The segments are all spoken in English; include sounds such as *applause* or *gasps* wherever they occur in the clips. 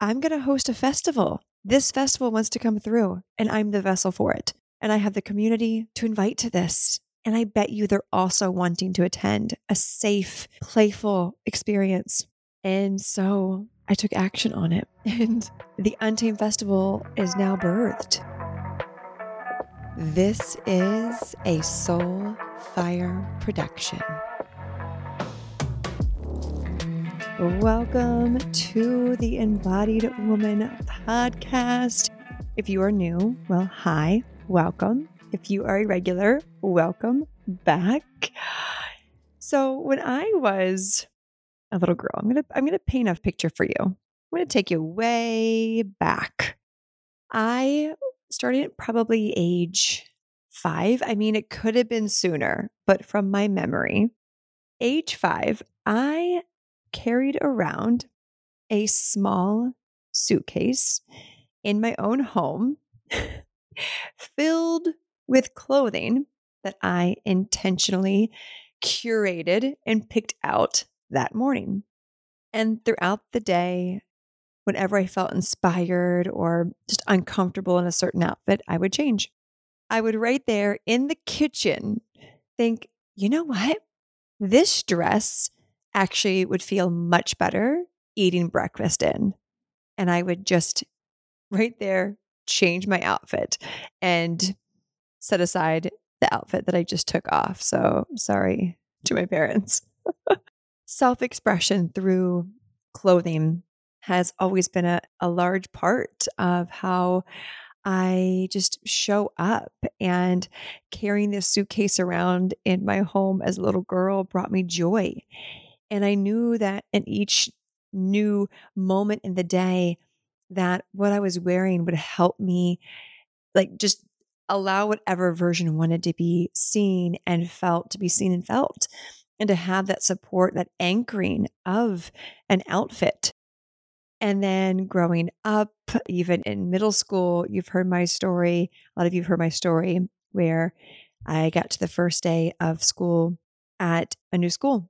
I'm going to host a festival. This festival wants to come through, and I'm the vessel for it. And I have the community to invite to this. And I bet you they're also wanting to attend a safe, playful experience. And so I took action on it. *laughs* And the Untamed Festival is now birthed. This is a Soul Fire production. Welcome to the Embodied Woman podcast. If you are new, well, hi, welcome. If you are a regular, welcome back. So, when I was a little girl, I'm going to I'm going to paint a picture for you. I'm going to take you way back. I started at probably age 5. I mean, it could have been sooner, but from my memory, age 5, I carried around a small suitcase in my own home filled with clothing that I intentionally curated and picked out that morning. And throughout the day, whenever I felt inspired or just uncomfortable in a certain outfit, I would change. I would right there in the kitchen think, you know what? This dress actually would feel much better eating breakfast in. And I would just *laughs* right there change my outfit and set aside the outfit that I just took off. So sorry to my parents. *laughs* Self expression through clothing has always been a, a large part of how I just show up. And carrying this suitcase around in my home as a little girl brought me joy. And I knew that in each new moment in the day, that what I was wearing would help me, like, just allow whatever version wanted to be seen and felt to be seen and felt. And to have that support, that anchoring of an outfit. And then growing up, even in middle school, you've heard my story. A lot of you have heard my story where I got to the first day of school at a new school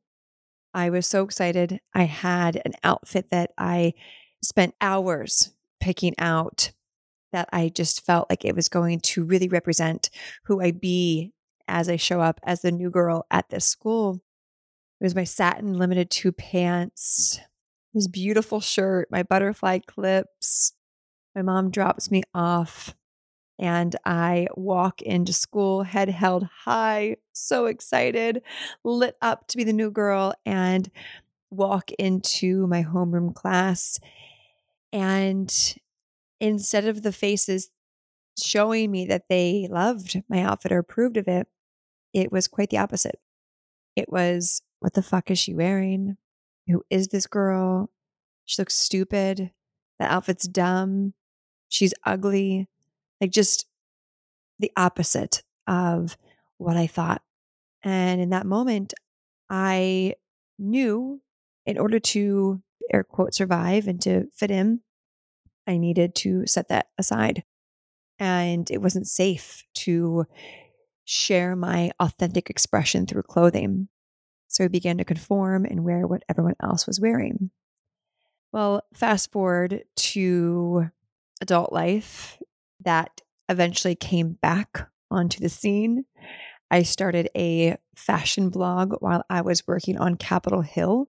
I was so excited. I had an outfit that I spent hours picking out that I just felt like it was going to really represent who I be as I show up as the new girl at this school. It was my satin Limited Too pants, this beautiful shirt, my butterfly clips. My mom drops me off and I walk into school, head held high, so excited, lit up to be the new girl, and walk into my homeroom class. And instead of the faces showing me that they loved my outfit or approved of it, it was quite the opposite. It was, what the fuck is she wearing? Who is this girl? She looks stupid. The outfit's dumb. She's ugly like just the opposite of what I thought. And in that moment, I knew in order to air quote survive and to fit in, I needed to set that aside. And it wasn't safe to share my authentic expression through clothing. So I began to conform and wear what everyone else was wearing. Well, fast forward to adult life that eventually came back onto the scene. I started a fashion blog while I was working on Capitol Hill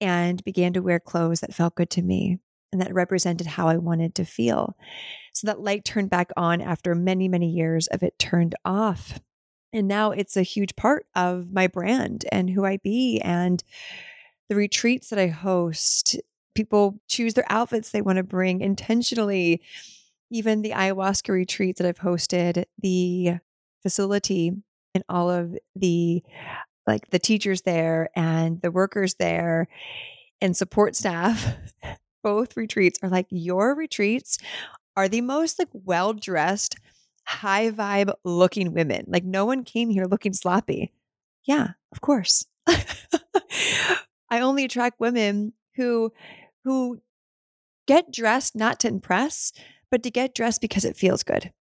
and began to wear clothes that felt good to me and that represented how I wanted to feel. So that light turned back on after many, many years of it turned off. And now it's a huge part of my brand and who I be and the retreats that I host. People choose their outfits they want to bring intentionally even the ayahuasca retreats that I've hosted, the facility and all of the like the teachers there and the workers there and support staff, *laughs* both retreats are like your retreats are the most like well dressed, high vibe looking women. Like no one came here looking sloppy. Yeah, of course. *laughs* I only attract women who who get dressed not to impress, but to get dressed because it feels good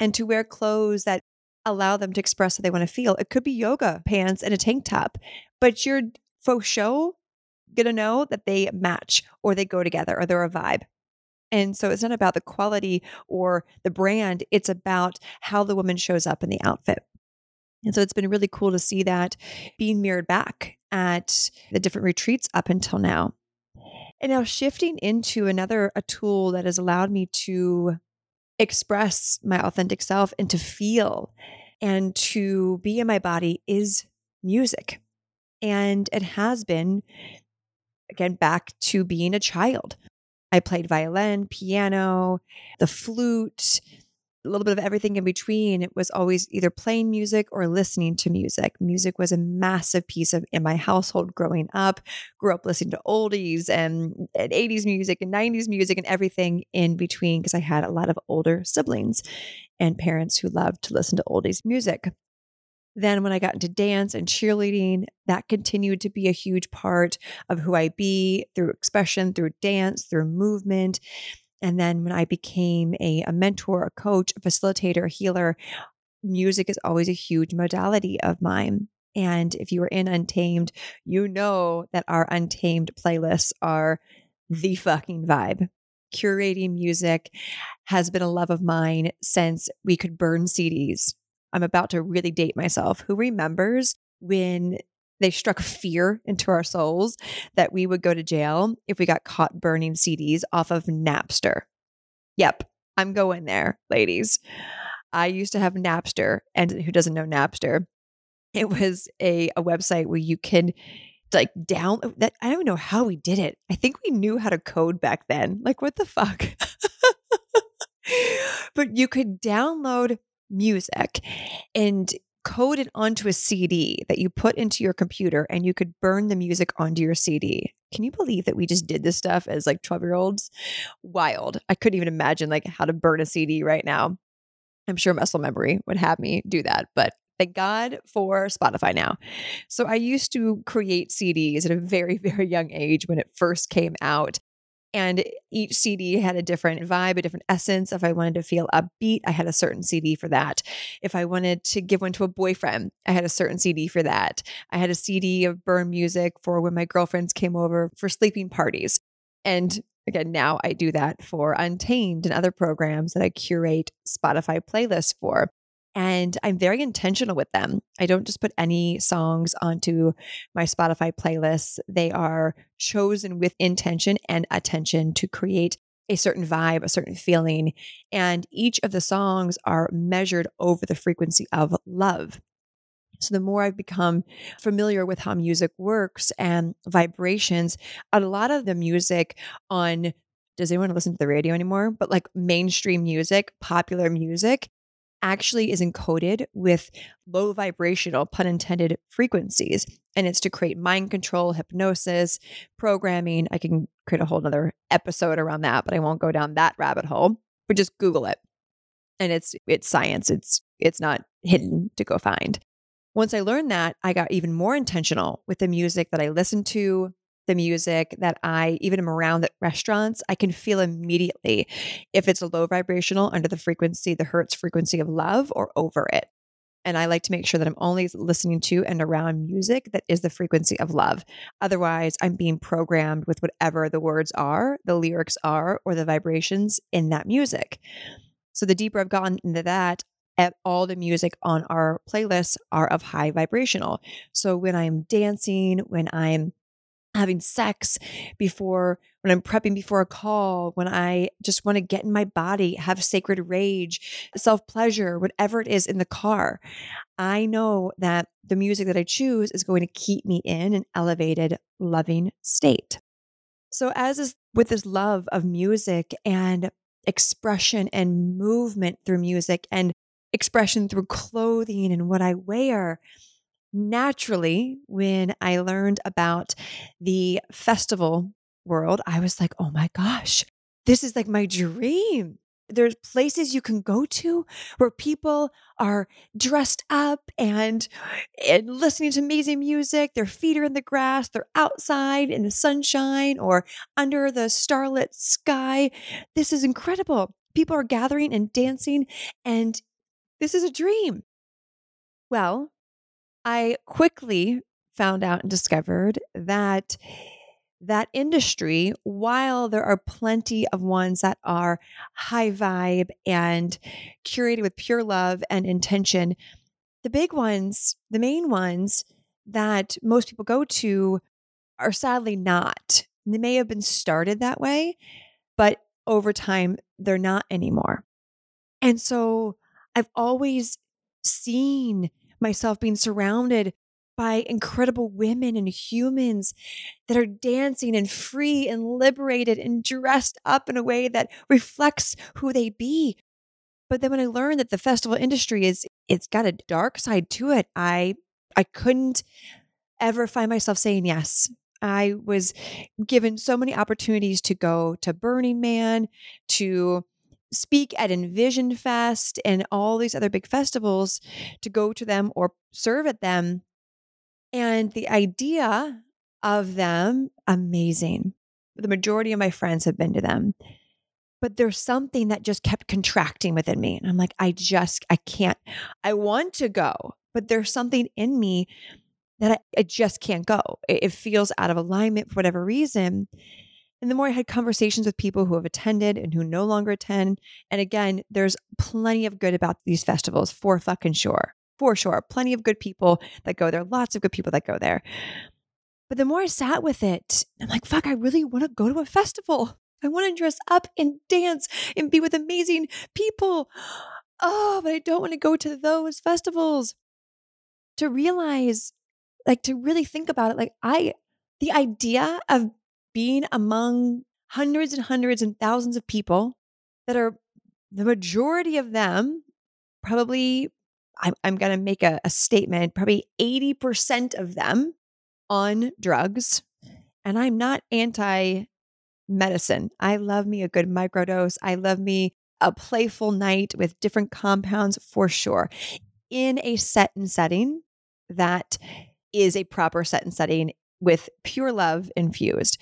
and to wear clothes that allow them to express how they want to feel. It could be yoga pants and a tank top, but you're faux show gonna know that they match or they go together or they're a vibe. And so it's not about the quality or the brand, it's about how the woman shows up in the outfit. And so it's been really cool to see that being mirrored back at the different retreats up until now. And now shifting into another a tool that has allowed me to express my authentic self and to feel and to be in my body is music. And it has been again back to being a child. I played violin, piano, the flute, a little bit of everything in between. It was always either playing music or listening to music. Music was a massive piece of in my household growing up. Grew up listening to oldies and, and 80s music and 90s music and everything in between because I had a lot of older siblings and parents who loved to listen to oldies music. Then, when I got into dance and cheerleading, that continued to be a huge part of who I be through expression, through dance, through movement. And then when I became a, a mentor, a coach, a facilitator, a healer, music is always a huge modality of mine. And if you are in Untamed, you know that our Untamed playlists are the fucking vibe. Curating music has been a love of mine since we could burn CDs. I'm about to really date myself. Who remembers when they struck fear into our souls that we would go to jail if we got caught burning CDs off of Napster. Yep, I'm going there, ladies. I used to have Napster, and who doesn't know Napster? It was a, a website where you can like down oh, that I don't know how we did it. I think we knew how to code back then. Like what the fuck? *laughs* but you could download music and code it onto a CD that you put into your computer and you could burn the music onto your CD. Can you believe that we just did this stuff as like 12 year olds? Wild. I couldn't even imagine like how to burn a CD right now. I'm sure muscle memory would have me do that, but thank God for Spotify now. So I used to create CDs at a very, *laughs* very young age when it first came out. And each CD had a different vibe, a different essence. If I wanted to feel upbeat, I had a certain CD for that. If I wanted to give one to a boyfriend, I had a certain CD for that. I had a CD of burn music for when my girlfriends came over for sleeping parties. And again, now I do that for Untamed and other programs that I curate Spotify playlists for. And I'm very intentional with them. I don't just put any songs onto my Spotify playlists. They are chosen with intention and attention to create a certain vibe, a certain feeling. And each of the songs are measured over the frequency of love. So the more I've become familiar with how music works and vibrations, a lot of the music on does anyone listen to the radio anymore? But like mainstream music, popular music actually is encoded with low vibrational, pun intended, frequencies. And it's to create mind control, hypnosis, programming. I can create a whole other episode around that, but I won't go down that rabbit hole. But just Google it. And it's it's science. It's it's not hidden to go find. Once I learned that, I got even more intentional with the music that I listened to, the music that I even am around at restaurants, I can feel immediately if it's a low vibrational under the frequency, the hertz frequency of love or over it. And I like to make sure that I'm only listening to and around music that is the frequency of love. Otherwise, I'm being programmed with whatever the words are, the lyrics are, or the vibrations in that music. So the deeper I've gotten into that, eh, all the music on our playlists are of high vibrational. So when I'm dancing, when I'm having sex before when I'm prepping before a call, when I just want to get in my body, have sacred rage, self pleasure, whatever it is in the car. I know that the music that I choose is going to keep me in an elevated, loving state. So, as is with this love of music and expression and movement through music and expression through clothing and what I wear, naturally, when I learned about the festival world, I was like, oh my gosh, this is like my dream. There's places you can go to where people are dressed up and, and listening to amazing music. Their feet are in the grass. They're outside in the sunshine or under the starlit sky. This is incredible. People are gathering and dancing, and this is a dream. Well, I quickly found out and discovered that that industry, while there are plenty of ones that are high vibe and curated with pure love and intention, the big ones, the main ones that most people go to are sadly not. They may have been started that way, but over time, they're not anymore. And so I've always seen myself being surrounded by incredible women and humans that are dancing and free and liberated and dressed up in a way that reflects who they be. But then when I learned that the festival industry is it's got a dark side to it, I I couldn't ever find myself saying yes. I was given so many opportunities to go to Burning Man, to speak at Envision Fest and all these other big festivals, to go to them or serve at them. And the idea of them, amazing. The majority of my friends have been to them. But there's something that just kept contracting within me. And I'm like, I just, I can't, I want to go, but there's something in me that I, I just can't go. It, it feels out of alignment for whatever reason. And the more I had conversations with people who have attended and who no longer attend, and again, there's plenty of good about these festivals for fucking sure. For sure. Plenty of good people that go there, lots of good people that go there. But the more I sat with it, I'm like, fuck, I really want to go to a festival. I want to dress up and dance and be with amazing people. Oh, but I don't want to go to those festivals. To realize like to really think about it like i the idea of being among hundreds and hundreds and thousands of people that are the majority of them probably i'm, I'm going to make a, a statement probably 80% of them on drugs and i'm not anti medicine i love me a good microdose. I love me a playful night with different compounds for sure. In a set and setting that is a proper set and setting with pure love infused.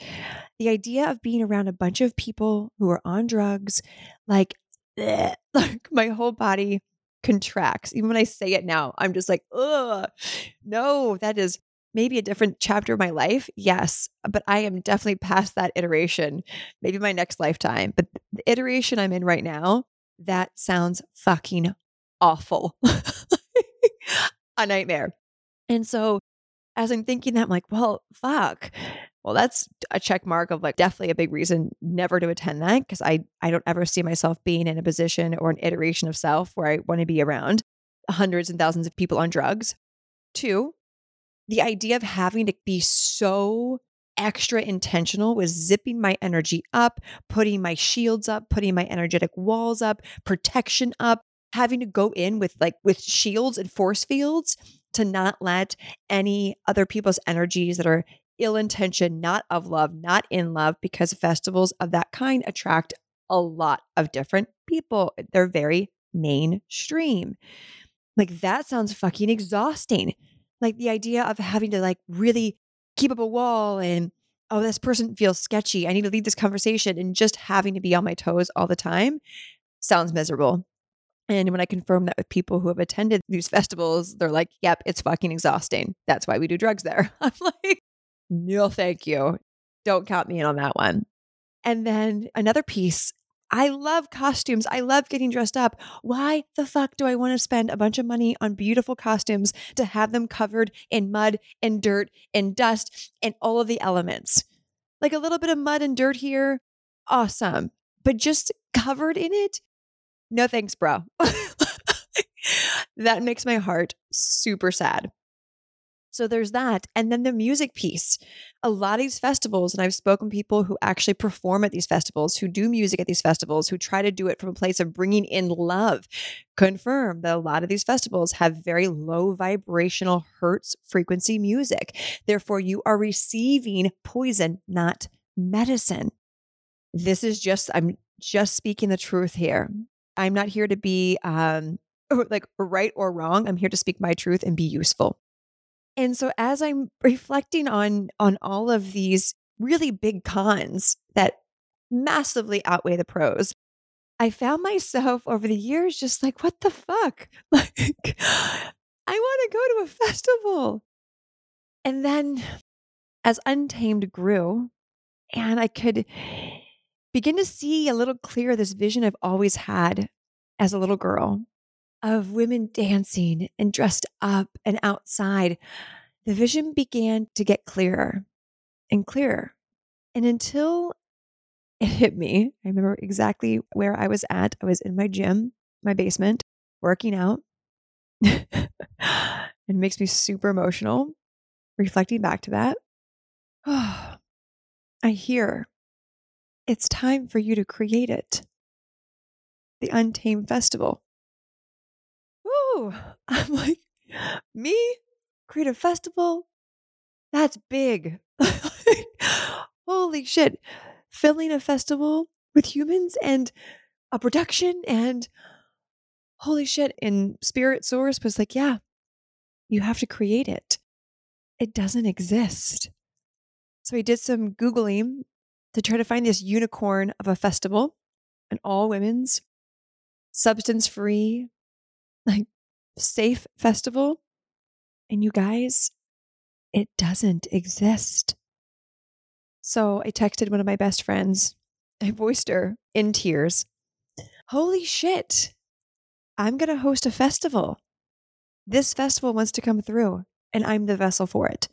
The idea of being around a bunch of people who are on drugs, like, bleh, *laughs* like my whole body contracts. Even when I say it now, I'm just like, ugh, no, that is maybe a different chapter of my life. Yes, but I am definitely past that iteration, maybe my next lifetime. But the iteration I'm in right now, that sounds fucking awful. *laughs* a nightmare. And so as I'm thinking that, I'm like, well, fuck. Well, that's a check mark of like definitely a big reason never to attend that because I I don't ever see myself being in a position or an iteration of self where I want to be around hundreds and thousands of people on drugs. Two, the idea of having to be so extra intentional with zipping my energy up, putting my shields up, putting my energetic walls up, protection up, having to go in with like with shields and force fields to not let any other people's energies that are ill intentioned, not of love, not in love, because festivals of that kind attract a lot of different people. They're very mainstream. Like that sounds fucking exhausting. Like the idea of having to like really keep up a wall and oh, this person feels sketchy. I need to lead this conversation and just having to be on my toes all the time sounds miserable. And when I confirm that with people who have attended these festivals, they're like, yep, it's fucking exhausting. That's why we do drugs there. *laughs* I'm like, no, thank you. Don't count me in on that one. And then another piece I love costumes. I love getting dressed up. Why the fuck do I want to spend a bunch of money on beautiful costumes to have them covered in mud and dirt and dust and all of the elements? Like a little bit of mud and dirt here, awesome. But just covered in it, no thanks, bro. *laughs* that makes my heart super sad. So there's that. And then the music piece. A lot of these festivals, and I've spoken to people who actually perform at these festivals, who do music at these festivals, who try to do it from a place of bringing in love, confirm that a lot of these festivals have very low vibrational hertz frequency music. Therefore, you are receiving poison, not medicine. This is just, I'm just speaking the truth here. I'm not here to be um, *laughs* like right or wrong. I'm here to speak my truth and be useful. And so as I'm reflecting on on all of these really big cons that massively outweigh the pros, I found myself over the years just like, what the fuck? *laughs* Like, I want to go to a festival. And then as Untamed grew, And I could begin to see a little clearer this vision I've always had as a little girl of women dancing and dressed up and outside. The vision began to get clearer and clearer. And until *laughs* it hit me, I remember exactly where I was at. I was in my gym, my basement, working out. *laughs* it makes me super emotional reflecting back to that. *sighs* I hear it's time for you to create it. The Untamed Festival. Ooh, *laughs* I'm like, me? Create a festival? That's big. *laughs* Holy shit. Filling a festival with humans and a production and holy shit. And Spirit Source was like, yeah, you have to create it. It doesn't exist. So I did some Googling to try to find this unicorn of a festival, an all women's, substance free, like safe festival. And you guys, it doesn't exist. So I texted one of my best friends. I voiced her in tears. Holy shit. I'm going to host a festival. This festival wants to come through, and I'm the vessel for it.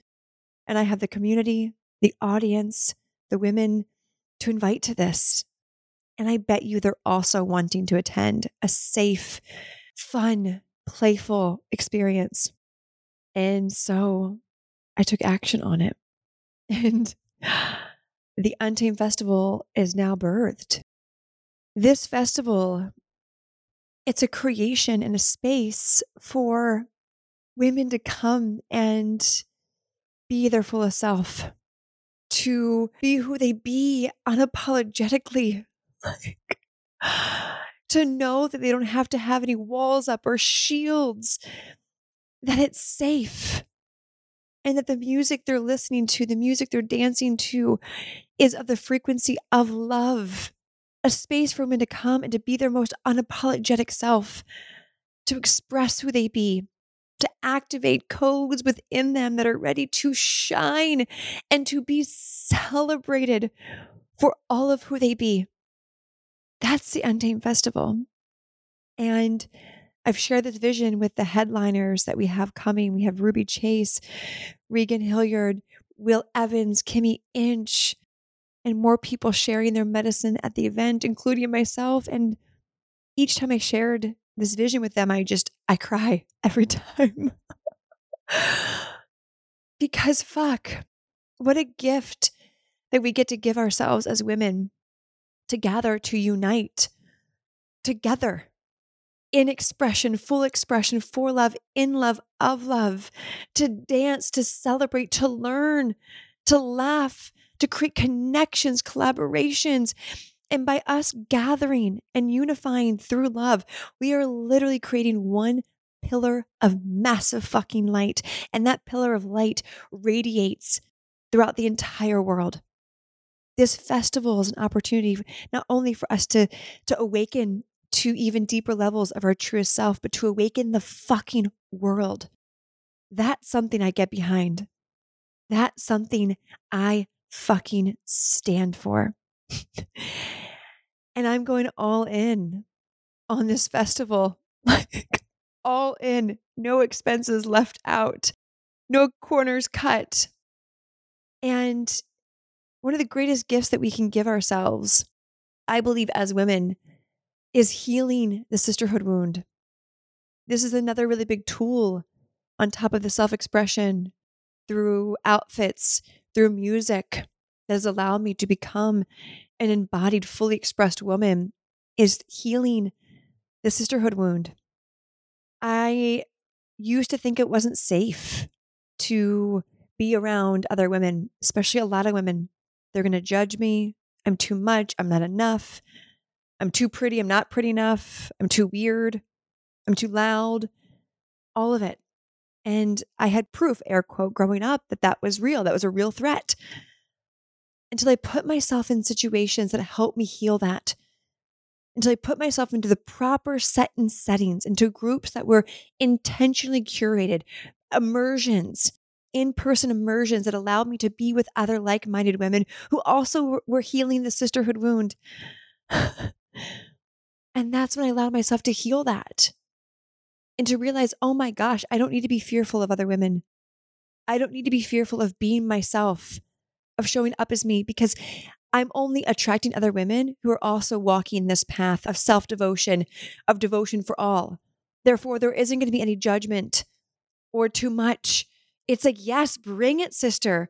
And I have the community, the audience, the women to invite to this. And I bet you they're also wanting to attend a safe, fun, playful experience. And so I took action on it. *laughs* And the Untamed Festival is now birthed. This festival, it's a creation and a space for women to come and be their fullest self, to be who they be unapologetically. Like, *gasps* to know that they don't have to have any walls up or shields, that it's safe, and that the music they're listening to, the music they're dancing to, is of the frequency of love. A space for women to come and to be their most unapologetic self, to express who they be, to activate codes within them that are ready to shine and to be celebrated for all of who they be. That's the Untamed Festival. And I've shared this vision with the headliners that we have coming. We have Ruby Chase, Regan Hilliard, Will Evans, Kimmy Inch, and more people sharing their medicine at the event, including myself. And each time I shared this vision with them, I just, I cry *laughs* every time. because fuck, what a gift that we get to give ourselves as women to gather, to unite together in expression, full expression, for love, in love, of love, to dance, to celebrate, to learn, to laugh, to create connections, collaborations, and by us gathering and unifying through love, we are literally creating one pillar of massive fucking light. And that pillar of light radiates throughout the entire world. This festival is an opportunity not only for us to, to awaken to even deeper levels of our truest self, but to awaken the fucking world. That's something I get behind. That's something I fucking stand for. *laughs* and I'm going all in on this festival. *laughs* Like, all in, no expenses left out, no corners cut. And one of the greatest gifts that we can give ourselves, I believe, as women, is healing the sisterhood wound. This is another really big tool on top of the self expression through outfits, through music that has allowed me to become an embodied, fully expressed woman is healing the sisterhood wound. I used to think it wasn't safe to be around other women, especially a lot of women. They're going to judge me. I'm too much. I'm not enough. I'm too pretty. I'm not pretty enough. I'm too weird. I'm too loud. All of it. And I had proof, air quote, growing up that that was real. That was a real threat until I put myself in situations that help me heal that. Until I put myself into the proper set and settings, into groups that were intentionally curated, immersions in person immersions that allowed me to be with other like minded women who also were healing the sisterhood wound. *sighs* and that's when I allowed myself to heal that and to realize, oh my gosh, I don't need to be fearful of other women. I don't need to be fearful of being myself, of showing up as me, because I'm only attracting other women who are also walking this path of self devotion, of devotion for all. Therefore, there isn't going to be any judgment or too much. It's like, yes, bring it, sister.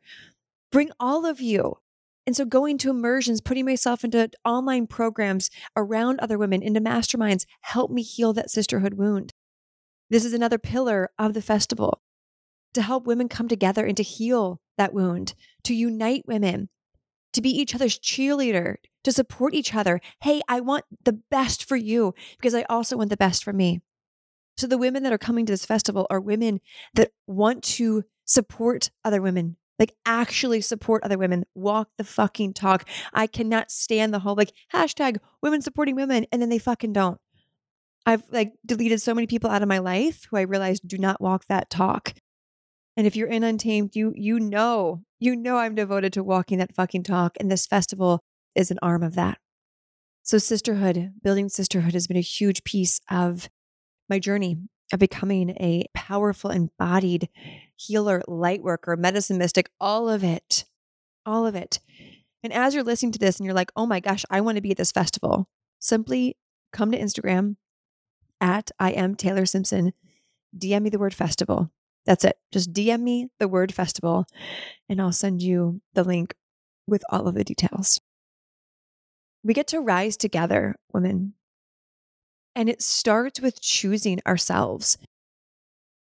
Bring all of you. And so, going to immersions, putting myself into online programs around other women, into masterminds, help me heal that sisterhood wound. This is another pillar of the festival to help women come together and to heal that wound, to unite women, to be each other's cheerleader, to support each other. Hey, I want the best for you because I also want the best for me. So the women that are coming to this festival are women that want to support other women, like actually support other women, walk the fucking talk. I cannot stand the whole like hashtag women supporting women and then they fucking don't. I've like deleted so many people out of my life who I realized do not walk that talk. And if you're in Untamed, you you know, you know I'm devoted to walking that fucking talk. And this festival is an arm of that. So sisterhood, building sisterhood has been a huge piece of my journey of becoming a powerful, embodied healer, light worker, medicine mystic, all of it, all of it. And as you're listening to this and you're like, oh my gosh, I want to be at this festival, simply come to Instagram at I am Taylor Simpson, DM me the word festival. That's it. Just DM me the word festival and I'll send you the link with all of the details. We get to rise together, women. And it starts with choosing ourselves.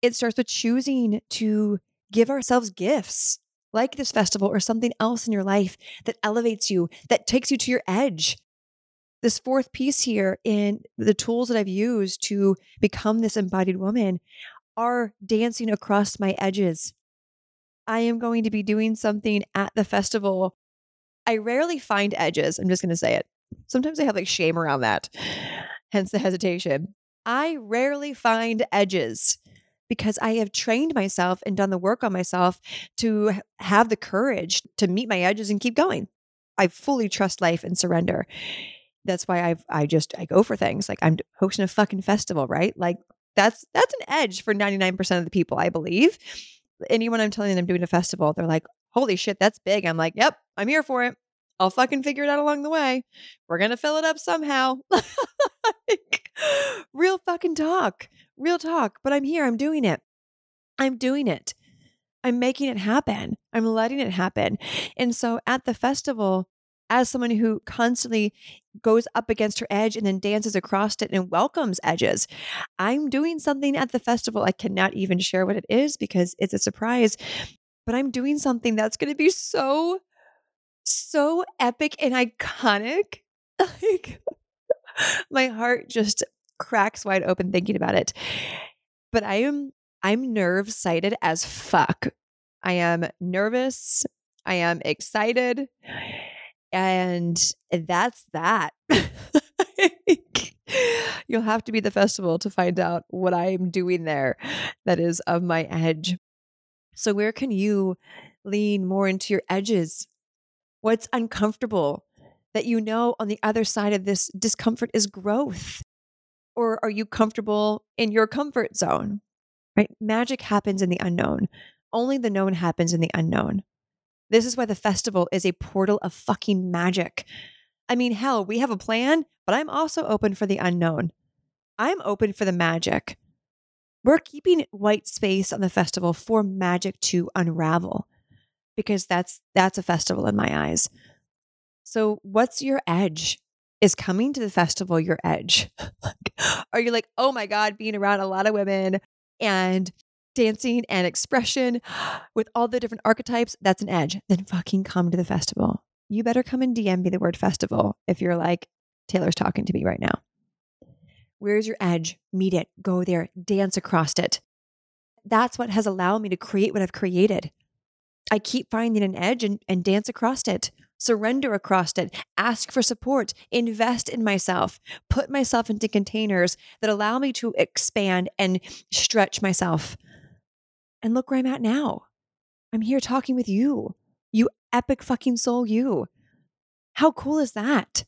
It starts with choosing to give ourselves gifts like this festival or something else in your life that elevates you, that takes you to your edge. This fourth piece here in the tools that I've used to become this embodied woman are dancing across my edges. I am going to be doing something at the festival. I rarely find edges. I'm just going to say it. Sometimes I have like shame around that, hence the hesitation. I rarely find edges because I have trained myself and done the work on myself to have the courage to meet my edges and keep going. I fully trust life and surrender. That's why I've I just I go for things. Like I'm hosting a fucking festival, right? Like that's that's an edge for 99% of the people, I believe. Anyone I'm telling them I'm doing a festival, they're like, "Holy shit, that's big." I'm like, "Yep, I'm here for it. I'll fucking figure it out along the way. We're going to fill it up somehow." *laughs* like, real fucking talk. Real talk, but I'm here, I'm doing it. I'm doing it. I'm making it happen. I'm letting it happen. And so at the festival, as someone who constantly goes up against her edge and then dances across it and welcomes edges. I'm doing something at the festival. I cannot even share what it is because it's a surprise, but I'm doing something that's going to be so, so epic and iconic. *laughs* Like, my heart just cracks wide open thinking about it. But I am, I'm nerve sighted as fuck. I am nervous. I am excited. And that's that. *laughs* You'll have to be the festival to find out what I'm doing there that is of my edge. So, where can you lean more into your edges? What's uncomfortable that you know on the other side of this discomfort is growth? Or are you comfortable in your comfort zone? Right? Magic happens in the unknown. Only the known happens in the unknown. This is why the festival is a portal of fucking magic. I mean, hell, we have a plan, but I'm also open for the unknown. I'm open for the magic. We're keeping white space on the festival for magic to unravel because that's that's a festival in my eyes. So, what's your edge? Is coming to the festival your edge? *laughs* Are you like, "Oh my god, being around a lot of women and dancing and expression *gasps* with all the different archetypes, that's an edge. Then fucking come to the festival. You better come and DM me the word festival if you're like, Taylor's talking to me right now. Where's your edge? Meet it, go there, dance across it. That's what has allowed me to create what I've created. I keep finding an edge and, and dance across it, surrender across it, ask for support, invest in myself, put myself into containers that allow me to expand and stretch myself. And look where I'm at now. I'm here talking with you, you epic fucking soul, you. How cool is that?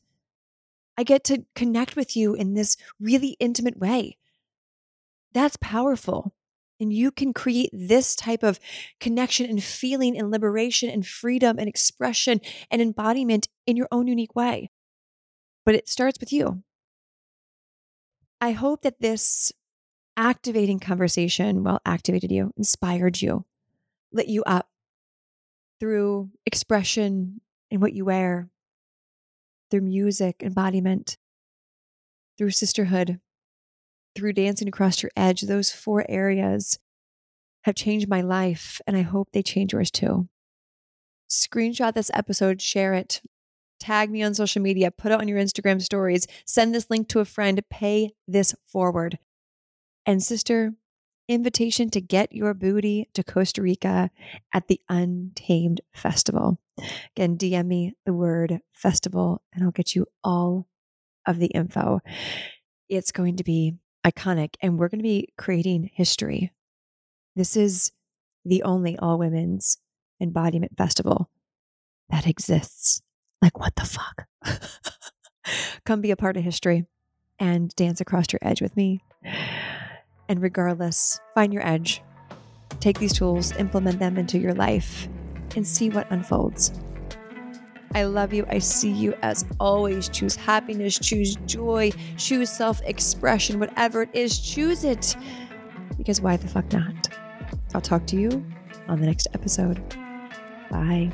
I get to connect with you in this really intimate way. That's powerful. And you can create this type of connection and feeling and liberation and freedom and expression and embodiment in your own unique way. But it starts with you. I hope that this activating conversation, well, activated you, inspired you, lit you up through expression in what you wear, through music, embodiment, through sisterhood, through dancing across your edge. Those four areas have changed my life, and I hope they change yours too. Screenshot this episode, share it, tag me on social media, put it on your Instagram stories, send this link to a friend, pay this forward. And, sister, invitation to get your booty to Costa Rica at the Untamed Festival. Again, DM me the word festival and I'll get you all of the info. It's going to be iconic and we're going to be creating history. This is the only all women's embodiment festival that exists. Like, what the fuck? *laughs* Come be a part of history and dance across your edge with me. And regardless, find your edge. Take these tools, implement them into your life, and see what unfolds. I love you. I see you as always. Choose happiness, choose joy, choose self expression, whatever it is, choose it. Because why the fuck not? I'll talk to you on the next episode. Bye.